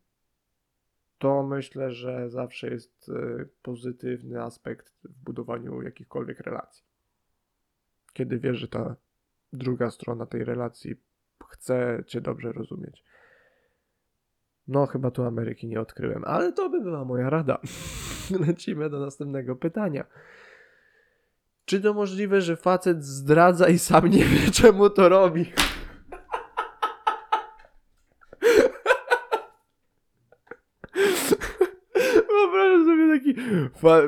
to myślę, że zawsze jest e, pozytywny aspekt w budowaniu jakichkolwiek relacji. Kiedy wiesz, że ta druga strona tej relacji chce cię dobrze rozumieć. No, chyba tu Ameryki nie odkryłem, ale to by była moja rada. Lecimy do następnego pytania. Czy to możliwe, że facet zdradza i sam nie wie, czemu to robi? Wyobrażam sobie taki,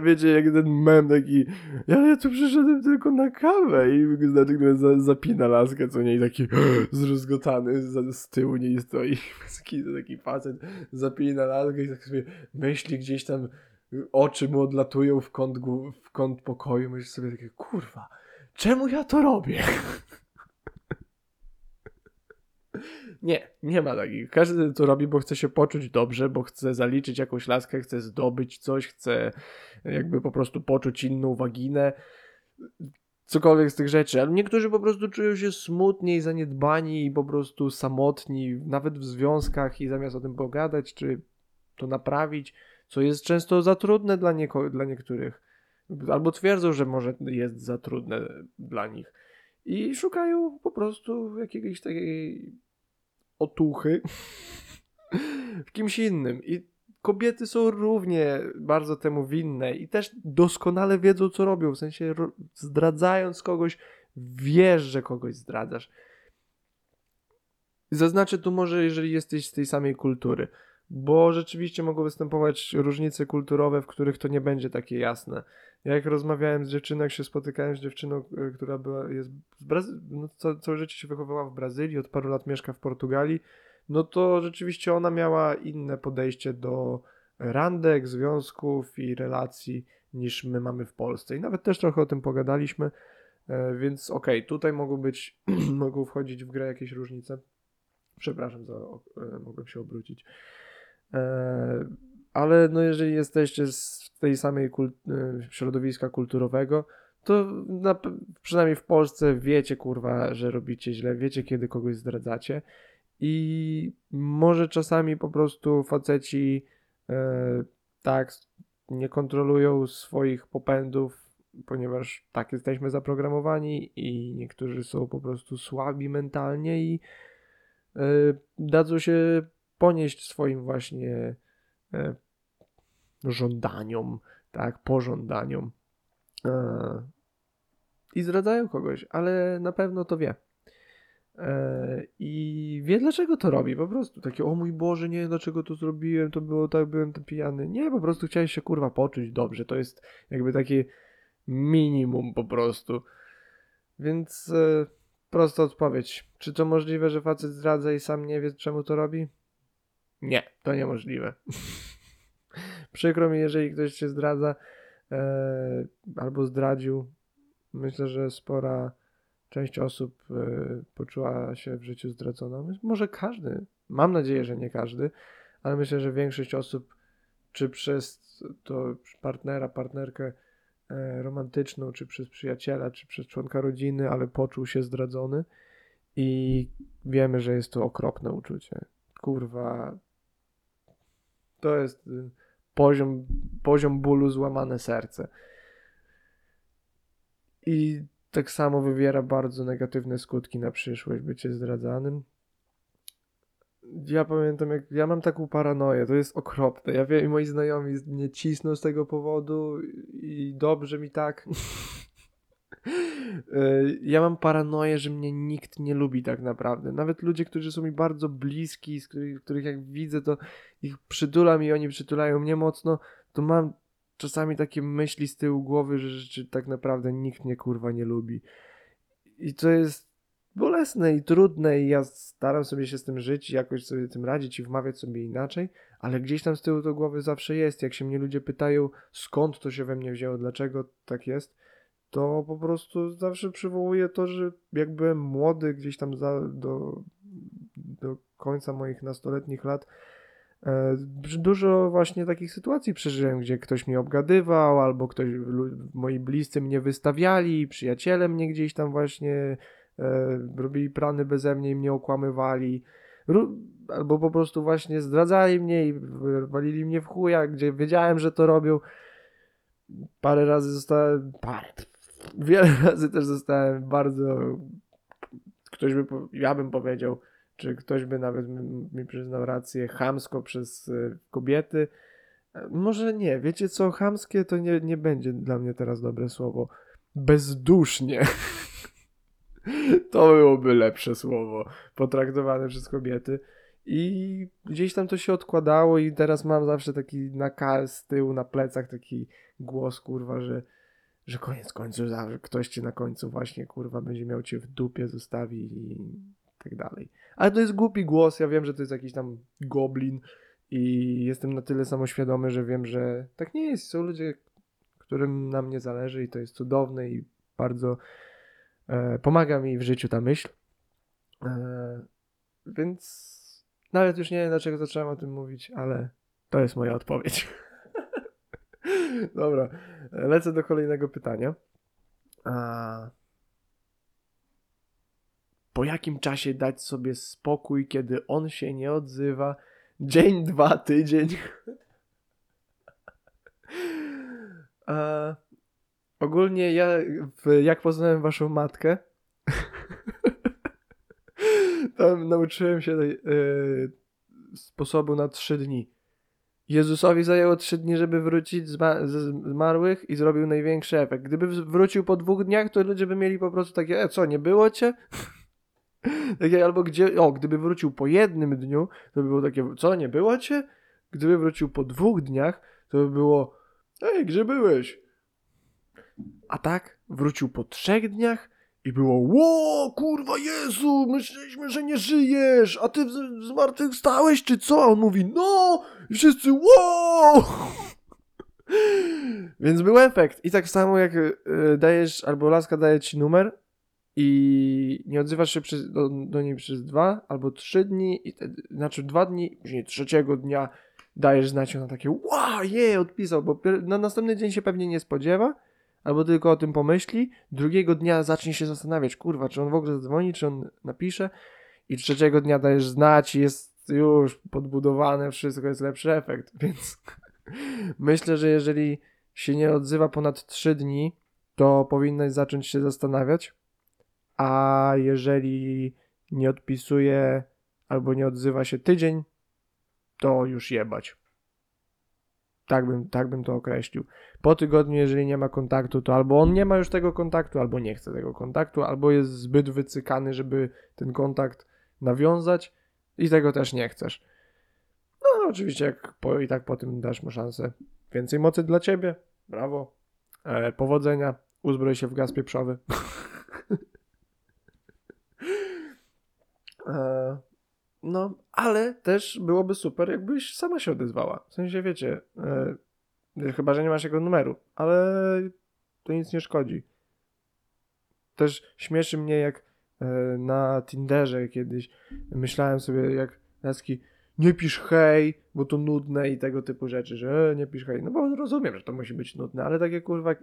wiecie, jak ten mem taki, ja, ja tu przyszedłem tylko na kawę. I natychmiast za, zapina laskę, co nie, i taki zrozgotany z, z tyłu nie stoi, taki, taki facet zapina laskę i tak sobie myśli gdzieś tam, oczy mu odlatują w kąt, w kąt pokoju, myśli sobie takie, kurwa, czemu ja to robię? Nie, nie ma takich. Każdy to robi, bo chce się poczuć dobrze, bo chce zaliczyć jakąś laskę, chce zdobyć coś, chce jakby po prostu poczuć inną waginę. Cokolwiek z tych rzeczy, ale niektórzy po prostu czują się smutni, zaniedbani i po prostu samotni, nawet w związkach, i zamiast o tym pogadać, czy to naprawić, co jest często za trudne dla, nieko- dla niektórych, albo twierdzą, że może jest za trudne dla nich. I szukają po prostu jakiejś takiej otuchy w kimś innym. I kobiety są równie bardzo temu winne i też doskonale wiedzą, co robią. W sensie zdradzając kogoś, wiesz, że kogoś zdradzasz. Zaznaczę tu może, jeżeli jesteś z tej samej kultury, bo rzeczywiście mogą występować różnice kulturowe, w których to nie będzie takie jasne. Ja jak rozmawiałem z dziewczyną, jak się spotykałem z dziewczyną, e, która była, jest z Brazy- no, ca- całe życie się wychowywała w Brazylii, od paru lat mieszka w Portugalii, no to rzeczywiście ona miała inne podejście do randek, związków i relacji niż my mamy w Polsce. I nawet też trochę o tym pogadaliśmy, e, więc okej, okay, tutaj mogą być, mogą wchodzić w grę jakieś różnice. Przepraszam, za, e, mogłem się obrócić. Ale no jeżeli jesteście z tej samej kult środowiska kulturowego, to na, przynajmniej w Polsce wiecie, kurwa, że robicie źle, wiecie, kiedy kogoś zdradzacie. I może czasami po prostu faceci e, tak nie kontrolują swoich popędów, ponieważ tak jesteśmy zaprogramowani i niektórzy są po prostu słabi mentalnie i e, dadzą się ponieść swoim właśnie e, żądaniom, tak, pożądaniom. E, I zdradzają kogoś, ale na pewno to wie. E, I wie dlaczego to robi. Po prostu takie, o mój Boże, nie, dlaczego to zrobiłem, to było tak, byłem ten pijany. Nie, po prostu chciałeś się kurwa poczuć dobrze. To jest jakby takie minimum po prostu. Więc e, prosta odpowiedź. Czy to możliwe, że facet zdradza i sam nie wie, czemu to robi? Nie, to niemożliwe. Przykro mi, jeżeli ktoś się zdradza e, albo zdradził. Myślę, że spora część osób e, poczuła się w życiu zdradzona. Może każdy, mam nadzieję, że nie każdy, ale myślę, że większość osób, czy przez to partnera, partnerkę e, romantyczną, czy przez przyjaciela, czy przez członka rodziny, ale poczuł się zdradzony i wiemy, że jest to okropne uczucie. Kurwa, to jest y, poziom, poziom bólu, złamane serce. I tak samo wywiera bardzo negatywne skutki na przyszłość bycie zdradzanym. Ja pamiętam, jak ja mam taką paranoję, to jest okropne. Ja wiem, i moi znajomi mnie cisną z tego powodu i dobrze mi tak. E, ja mam paranoję, że mnie nikt nie lubi tak naprawdę. Nawet ludzie, którzy są mi bardzo bliski, z których, których jak widzę, to ich przytulam i oni przytulają mnie mocno, to mam czasami takie myśli z tyłu głowy, że, że tak naprawdę nikt mnie kurwa nie lubi. I to jest bolesne i trudne i ja staram sobie się z tym żyć i jakoś sobie tym radzić i wmawiać sobie inaczej, ale gdzieś tam z tyłu do głowy zawsze jest. Jak się mnie ludzie pytają, skąd to się we mnie wzięło, dlaczego tak jest, to po prostu zawsze przywołuje to, że jak byłem młody, gdzieś tam za, do, do końca moich nastoletnich lat, e, dużo właśnie takich sytuacji przeżyłem, gdzie ktoś mnie obgadywał, albo ktoś, moi bliscy mnie wystawiali, przyjaciele mnie gdzieś tam właśnie e, robili plany beze mnie i mnie okłamywali, albo po prostu właśnie zdradzali mnie i walili mnie w chuja, gdzie wiedziałem, że to robią. Parę razy zostałem, parę, wiele razy też zostałem bardzo, ktoś by, ja bym powiedział, czy ktoś by nawet mi przyznał rację, chamsko przez e, kobiety. E, może nie, wiecie co, chamskie to nie, nie będzie dla mnie teraz dobre słowo. Bezdusznie. to byłoby lepsze słowo, potraktowane przez kobiety. I gdzieś tam to się odkładało i teraz mam zawsze taki nakaz z tyłu na plecach, taki głos, kurwa, że, że koniec końców ktoś cię na końcu właśnie, kurwa, będzie miał cię w dupie, zostawi i tak dalej. Ale to jest głupi głos, ja wiem, że to jest jakiś tam goblin i jestem na tyle samoświadomy, że wiem, że tak nie jest. Są ludzie, którym na mnie zależy i to jest cudowne i bardzo e, pomaga mi w życiu ta myśl. E, więc nawet już nie wiem, dlaczego zacząłem o tym mówić, ale to jest moja odpowiedź. Dobra, lecę do kolejnego pytania. A... Po jakim czasie dać sobie spokój, kiedy on się nie odzywa? Dzień, dwa, tydzień. A... Ogólnie ja, jak poznałem waszą matkę, tam nauczyłem się yy, sposobu na trzy dni. Jezusowi zajęło trzy dni, żeby wrócić z zmarłych i zrobił największy efekt. Gdyby wrócił po dwóch dniach, to ludzie by mieli po prostu takie, e, co, nie było cię? takie, albo gdzie, o, gdyby wrócił po jednym dniu, to by było takie, co, nie było cię? Gdyby wrócił po dwóch dniach, to by było, ej, gdzie byłeś? A tak, wrócił po trzech dniach, i było, ło, kurwa Jezu, myśleliśmy, że nie żyjesz, a ty zmartwychwstałeś, czy co? A on mówi, no, i wszyscy, wow! Więc był efekt. I tak samo jak y, dajesz, albo laska daje ci numer i nie odzywasz się przez, do, do niej przez dwa albo trzy dni, i te, znaczy dwa dni, później trzeciego dnia dajesz znać na takie, wow, je, odpisał, bo na następny dzień się pewnie nie spodziewa, albo tylko o tym pomyśli, drugiego dnia zacznie się zastanawiać, kurwa, czy on w ogóle zadzwoni, czy on napisze i trzeciego dnia dajesz znać jest już podbudowane, wszystko jest lepszy efekt, więc myślę, że jeżeli się nie odzywa ponad 3 dni, to powinnaś zacząć się zastanawiać, a jeżeli nie odpisuje albo nie odzywa się tydzień, to już jebać. Tak bym, tak bym to określił. Po tygodniu, jeżeli nie ma kontaktu, to albo on nie ma już tego kontaktu, albo nie chce tego kontaktu, albo jest zbyt wycykany, żeby ten kontakt nawiązać i tego też nie chcesz. No, oczywiście, jak po, i tak po tym dasz mu szansę. Więcej mocy dla ciebie. Brawo. E, powodzenia. Uzbroj się w gaz pieprzowy. e, no, ale też byłoby super, jakbyś sama się odezwała. W sensie, wiecie, e, chyba, że nie masz jego numeru, ale to nic nie szkodzi. Też śmieszy mnie, jak e, na Tinderze kiedyś myślałem sobie, jak laski nie pisz hej, bo to nudne i tego typu rzeczy, że e, nie pisz hej. No bo rozumiem, że to musi być nudne, ale takie kurwa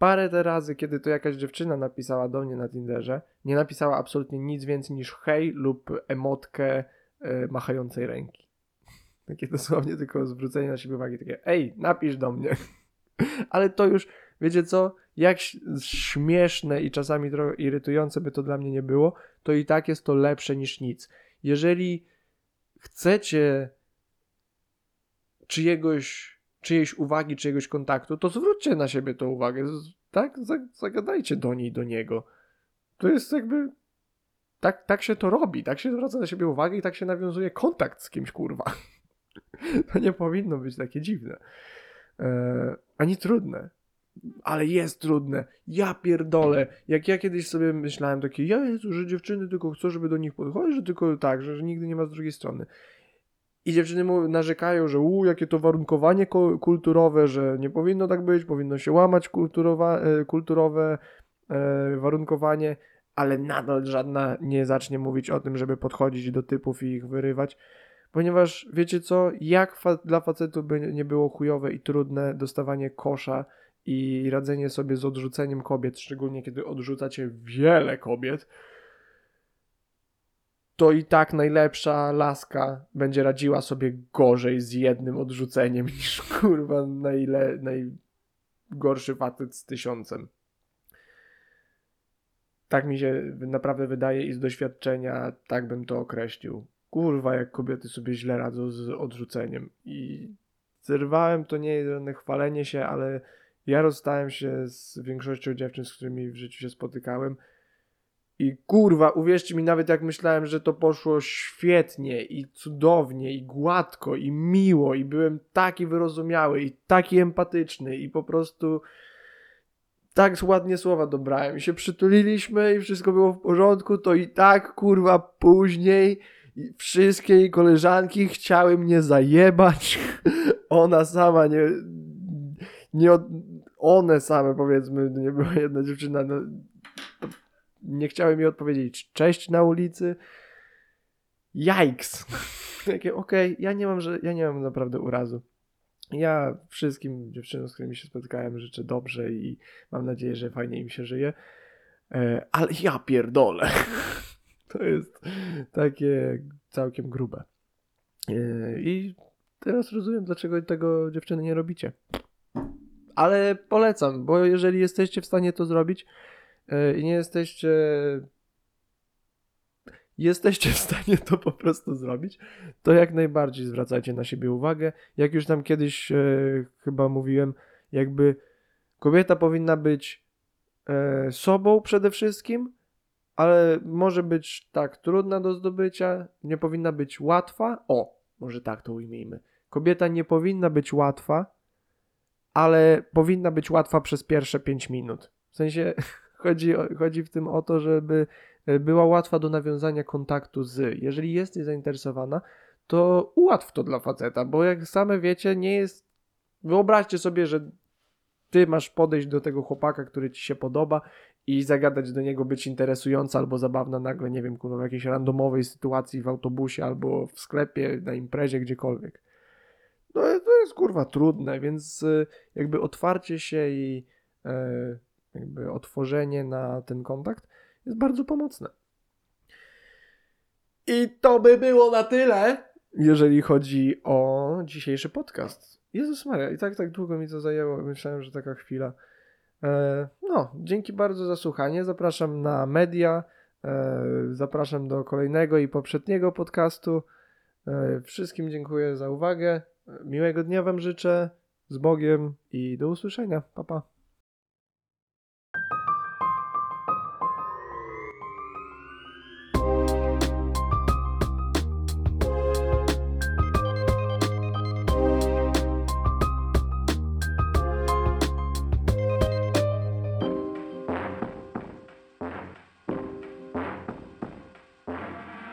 parę razy, kiedy to jakaś dziewczyna napisała do mnie na Tinderze, nie napisała absolutnie nic więcej niż hej lub emotkę e, machającej ręki. Takie dosłownie tylko zwrócenie na siebie uwagi, takie ej, napisz do mnie. Ale to już, wiecie co, jak śmieszne i czasami trochę irytujące by to dla mnie nie było, to i tak jest to lepsze niż nic. Jeżeli chcecie czyjegoś czyjejś uwagi, czyjegoś kontaktu, to zwróćcie na siebie tą uwagę, tak? Zagadajcie do niej, do niego. To jest jakby... Tak, tak się to robi, tak się zwraca na siebie uwagę i tak się nawiązuje kontakt z kimś, kurwa. To nie powinno być takie dziwne. Eee, ani trudne. Ale jest trudne. Ja pierdolę. Jak ja kiedyś sobie myślałem takie, ja Jezu, że dziewczyny tylko chcą, żeby do nich podchodzić, że tylko tak, że, że nigdy nie ma z drugiej strony. I dziewczyny narzekają, że u, jakie to warunkowanie ko- kulturowe, że nie powinno tak być, powinno się łamać kulturowa- e, kulturowe e, warunkowanie, ale nadal żadna nie zacznie mówić o tym, żeby podchodzić do typów i ich wyrywać. Ponieważ wiecie co, jak fa- dla facetów by nie było chujowe i trudne dostawanie kosza i radzenie sobie z odrzuceniem kobiet, szczególnie kiedy odrzucacie wiele kobiet, to i tak najlepsza laska będzie radziła sobie gorzej z jednym odrzuceniem niż kurwa najle, najgorszy facet z tysiącem. Tak mi się naprawdę wydaje i z doświadczenia tak bym to określił. Kurwa, jak kobiety sobie źle radzą z odrzuceniem. I zerwałem, to nie żadne chwalenie się, ale ja rozstałem się z większością dziewczyn, z którymi w życiu się spotykałem. I kurwa, uwierzcie mi, nawet jak myślałem, że to poszło świetnie i cudownie i gładko i miło i byłem taki wyrozumiały i taki empatyczny i po prostu tak ładnie słowa dobrałem i się przytuliliśmy i wszystko było w porządku, to i tak kurwa później wszystkie jej koleżanki chciały mnie zajebać. Ona sama nie, nie od, one same powiedzmy, nie była jedna dziewczyna, no, nie chciały mi odpowiedzieć cześć na ulicy. Jajks. Takie okej, okay, ja nie mam, że ja nie mam naprawdę urazu. Ja wszystkim dziewczynom, z którymi się spotkałem, życzę dobrze i mam nadzieję, że fajnie im się żyje. E, ale ja pierdolę. To jest takie całkiem grube. E, I teraz rozumiem, dlaczego tego dziewczyny nie robicie. Ale polecam, bo jeżeli jesteście w stanie to zrobić i nie jesteście jesteście w stanie to po prostu zrobić, to jak najbardziej zwracajcie na siebie uwagę. Jak już tam kiedyś e, chyba mówiłem, jakby kobieta powinna być e, sobą przede wszystkim, ale może być tak trudna do zdobycia, nie powinna być łatwa. O, może tak to ujmijmy. Kobieta nie powinna być łatwa, ale powinna być łatwa przez pierwsze 5 minut. W sensie chodzi, chodzi w tym o to, żeby e, była łatwa do nawiązania kontaktu z. Jeżeli jesteś zainteresowana, to ułatw to dla faceta, bo jak same wiecie, nie jest. Wyobraźcie sobie, że ty masz podejść do tego chłopaka, który ci się podoba i zagadać do niego, być interesująca albo zabawna nagle, nie wiem, kurwa, w jakiejś randomowej sytuacji w autobusie albo w sklepie, na imprezie, gdziekolwiek. No to jest kurwa trudne, więc e, jakby otwarcie się i e, jakby otworzenie na ten kontakt jest bardzo pomocne. I to by było na tyle, jeżeli chodzi o dzisiejszy podcast. Jezus Maria, i tak tak długo mi to zajęło, myślałem, że taka chwila. E, no, dzięki bardzo za słuchanie. Zapraszam na media. E, zapraszam do kolejnego i poprzedniego podcastu. E, wszystkim dziękuję za uwagę. Miłego dnia Wam życzę. Z Bogiem i do usłyszenia. Pa, pa.